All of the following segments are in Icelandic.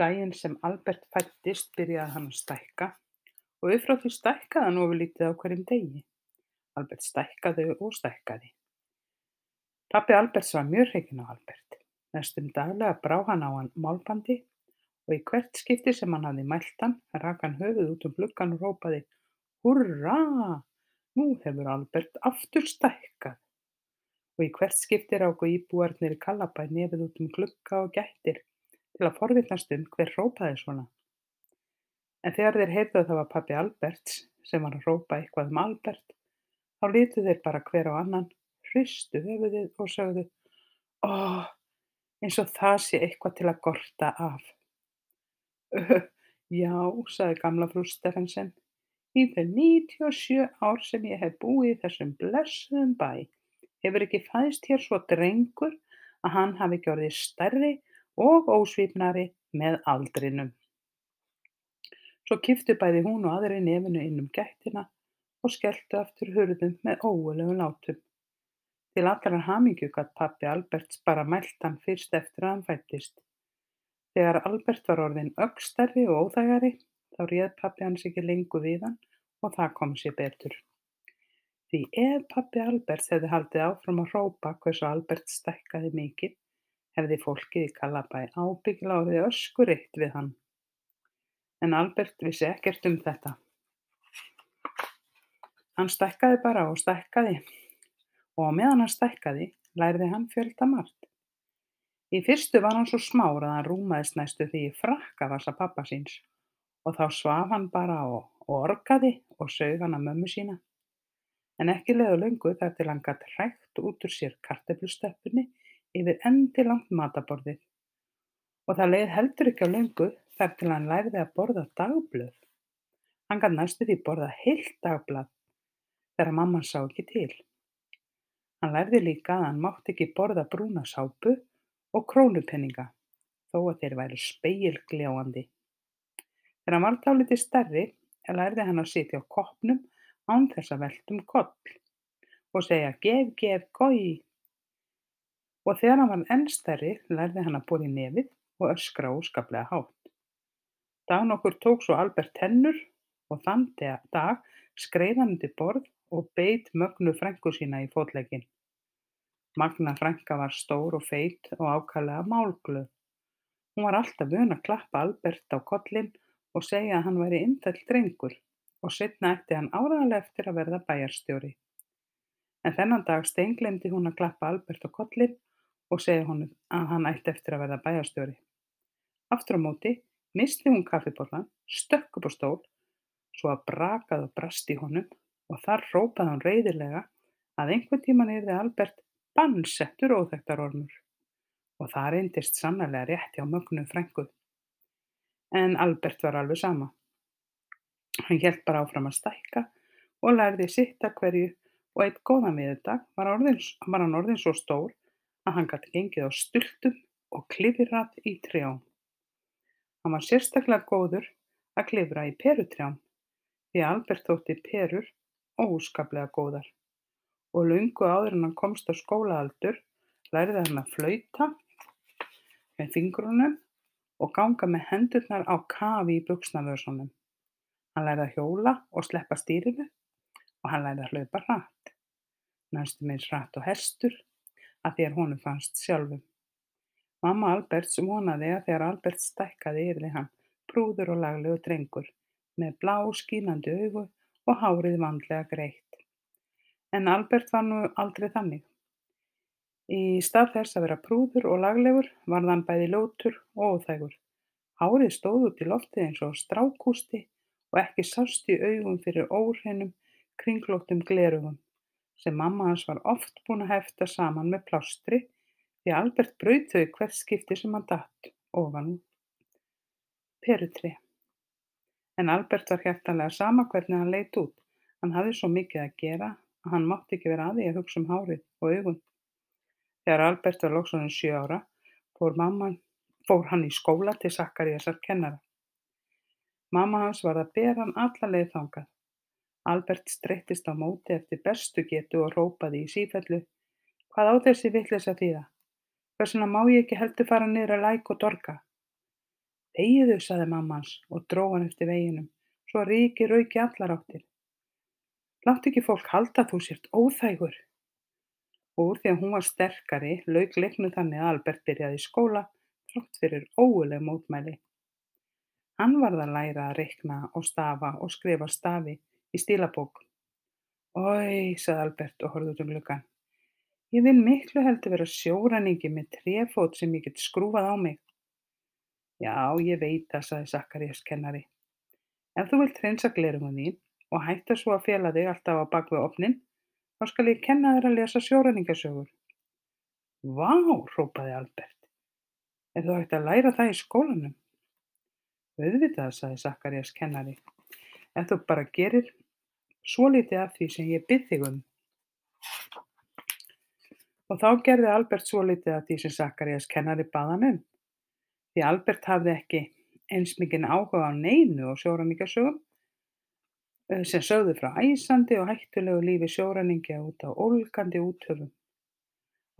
Daginn sem Albert fæddist byrjaði hann að stækka og upp frá því stækkaði hann ofurlítið á hverjum degi. Albert stækkaði og stækkaði. Pabbi Alberts var mjög hrifinn af Albert. Næstum daglega brá hann á hann málbandi og í hvert skipti sem hann hafði mælt hann rak hann höfuð út um gluggann og rópaði Húrra! Nú hefur Albert aftur stækkað. Og í hvert skipti ráku íbúarnir í Kallabæ nefið út um glugga og gættir til að forvitnast um hver rópaði svona. En þegar þeir heyrðu að það var pabbi Alberts sem var að rópa eitthvað um Albert, þá litu þeir bara hver á annan, hristu höfuðið og sögðu Ó, eins og það sé eitthvað til að gorta af. "Öh, Já, sagði gamla frú Stephensen, í þau 97 ár sem ég hef búið þessum blessuðum bæ hefur ekki fæðst hér svo drengur að hann hafi orðið stærri og ósvífnari með aldrinum. Svo kipptu bæði hún og aðrir nefinu inn um gættina og skelltu aftur hurðum með ógurlegum látum. Til allrar hamingju gat pabbi Alberts bara mælt hann fyrst eftir að hann fæddist. Þegar Albert var orðinn öggstærri og óþægari þá réð pabbi hans ekki lengur við hann og það kom sér betur. Því ef pabbi Alberts hefði haldið áfram að hrópa hversu Albert stækkaði mikið, hefði fólkið í Kallabæ ábyggilega orðið öskureitt við hann. En Albert vissi ekkert um þetta. Hann stækkaði bara og stækkaði og á meðan hann stækkaði lærði hann fjölda margt. Í fyrstu var hann svo smár að hann rúmaðist næstu því í frakkavasa pappa síns og þá svaf hann bara og, og orgaði og sög hann að mömmu sína. En ekki leðu löngu þar til hann gatt hrægt út úr sér karteflustöppunni yfir endi langt mataborðið. Og það leið heldur ekki á löngu þar til hann lærði að borða dagblöð. Hann gatt næstu því borða heilt dagblað þegar mamman sá ekki til. Hann lærði líka að hann mátti ekki borða brúna sápu og krónupenninga, þó að þeir væru speilgljáandi. Þegar hann var dálítið stærri, lærði hann að sitja á koppnum án þess að velta um koll og segja gef, gef, gói. Og þegar hann var enn stærri, lærði hann að í nefið og öskra óskaplega hátt. Dag nokkur tók svo Albert tennur og þann dag skreið hann undir borð og beit mögnu frænku sína í fótlegginn. Magna frænka var stór og feit og ákaflega málglöð. Hún var alltaf vön að klappa Albert á kollinn og segja að hann væri indæll drengur og seinna ætti hann áraðanlega eftir að verða bæjarstjóri. En þennan dag steinglemdi hún að klappa Albert á kollinn og segja honum að hann ætti eftir að verða bæjarstjóri. Aftur á móti misti hún kaffibollan, stökk upp á stól, svo að brakaði og brast í honum og þar rópaði hann reyðilega að einhvern tíman yrði Albert bannsettur óþekktarormur og það reyndist sannarlega rétt hjá mögnu frængu. En Albert var alveg sama. Hann hélt bara áfram að stækka og lærði sitt að hverju og eitt góðan viðdag var, orðin, var hann orðin svo stór að hann gæti gengið á stultum og klifirrat í trjám. Hann var sérstaklega góður að klifra í perutrjám því Albert þótti perur óskaplega góðar og löngu áður en hann komst á skólaaldur lærði hann að flauta með fingrunum og ganga með hendurnar á kafi í buxnavösunum. Hann lærði að hjóla og sleppa stýrinu og hann lærði að hlaupa hratt. Næstum eins hratt og hestur að að honum fannst sjálfum. Mamma Alberts vonaði að þegar Albert stækkaði yrði hann prúður og laglegu drengur með blá skínandi augu og hárið vandlega greitt. En Albert var nú aldrei þannig. Í stað þess að vera prúður og laglegur varð hann bæði ljótur og óþægur. Hárið stóð út í loftið eins og strákústi og ekki sást í augum fyrir óhreinum, kringlóttum glerugum sem mamma hans var oft búin að hefta saman með plástri því Albert braut þau hvert skipti sem hann datt ofan perutri. En Albert var hjertanlega sama hvernig hann leit út. Hann hafði svo mikið að gera að hann mátti ekki vera að því að hugsa um hárið og augun. Þegar Albert var orðinn sjö ára fór, mamman, fór hann í skóla til Sakkaríasar kennara. Mamma hans var að bera hann alla leið þangað. Albert streyttist á móti eftir bestu getu og rópaði í sífellu Hvað á þessi vitleysa þýða? Hversuna má ég ekki heldur fara niður að læk og dorga? Þegiðu, sagði mamma hans og dró hann eftir veginum, svo ríki rauk í allar áttir. Láttu ekki fólk halda þú sért óþægur. Og úr því að hún var sterkari, lauk leiknum þannig að Albert byrjaði skóla, þrátt fyrir óguleg mótmæli. Hann varð að læra að reikna og stafa og skrifa stafi í stílabók. Oj, sagði Albert og horfði út um gluggann. Ég vil miklu heldur vera sjóræningi með tréfót sem ég get skrúfað á mig. Já, ég veit það, sagði Sakkarías kennari. Ef þú vilt hreinsa glerungun þín og hætta svo að fela þig alltaf á bak við opnin, þá skal ég kenna þér að lesa sjóræningasögur. Vá, hrópaði Albert. Er þú hægt að læra það í skólanum? Auðvitað, sagði Sakkarías kennari. Ef þú bara gerir svolítið af því sem ég bið þig um. Og þá gerði Albert svolítið af því sem Sakkarías kennari bað hann um. Því Albert hafði ekki eins mikinn áhuga á neinu og sjóræningasögum eh, sem sögðu frá æsandi og hættulegu lífi sjóræningja út á ólgandi úthöfum.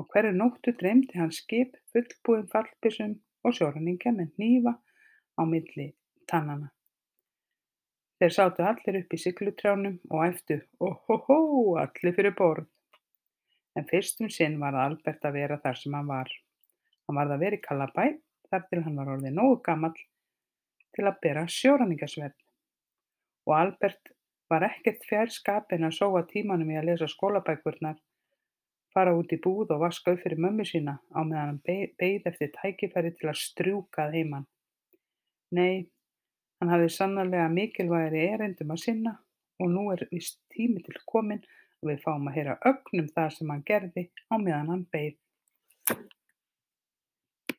Og hverju nóttu dreymdi hann skip fullbúin fallbissum og sjóræningja með hnífa á milli tannana. Þeir sátu allir upp í siglutrjánum og æftu óhóhó allir fyrir borð. En fyrst um sinn var Albert að vera þar sem hann var. Hann varð að vera í Kallabæ þar til hann var orðið nógu gamall til að bera sjóræningasvefn. Og Albert var ekkert fjær skapinn að sóa tímanum í að lesa skólabækurnar, fara út í búð og vaska upp fyrir mömmu sína á meðan hann beið eftir tækifæri til að strjúka að heimann. Nei, hann hafði sannarlega mikilvægari erindum að sinna og nú er vist tími til komin og við fáum að heyra ögnum það sem hann gerði á meðan hann beið.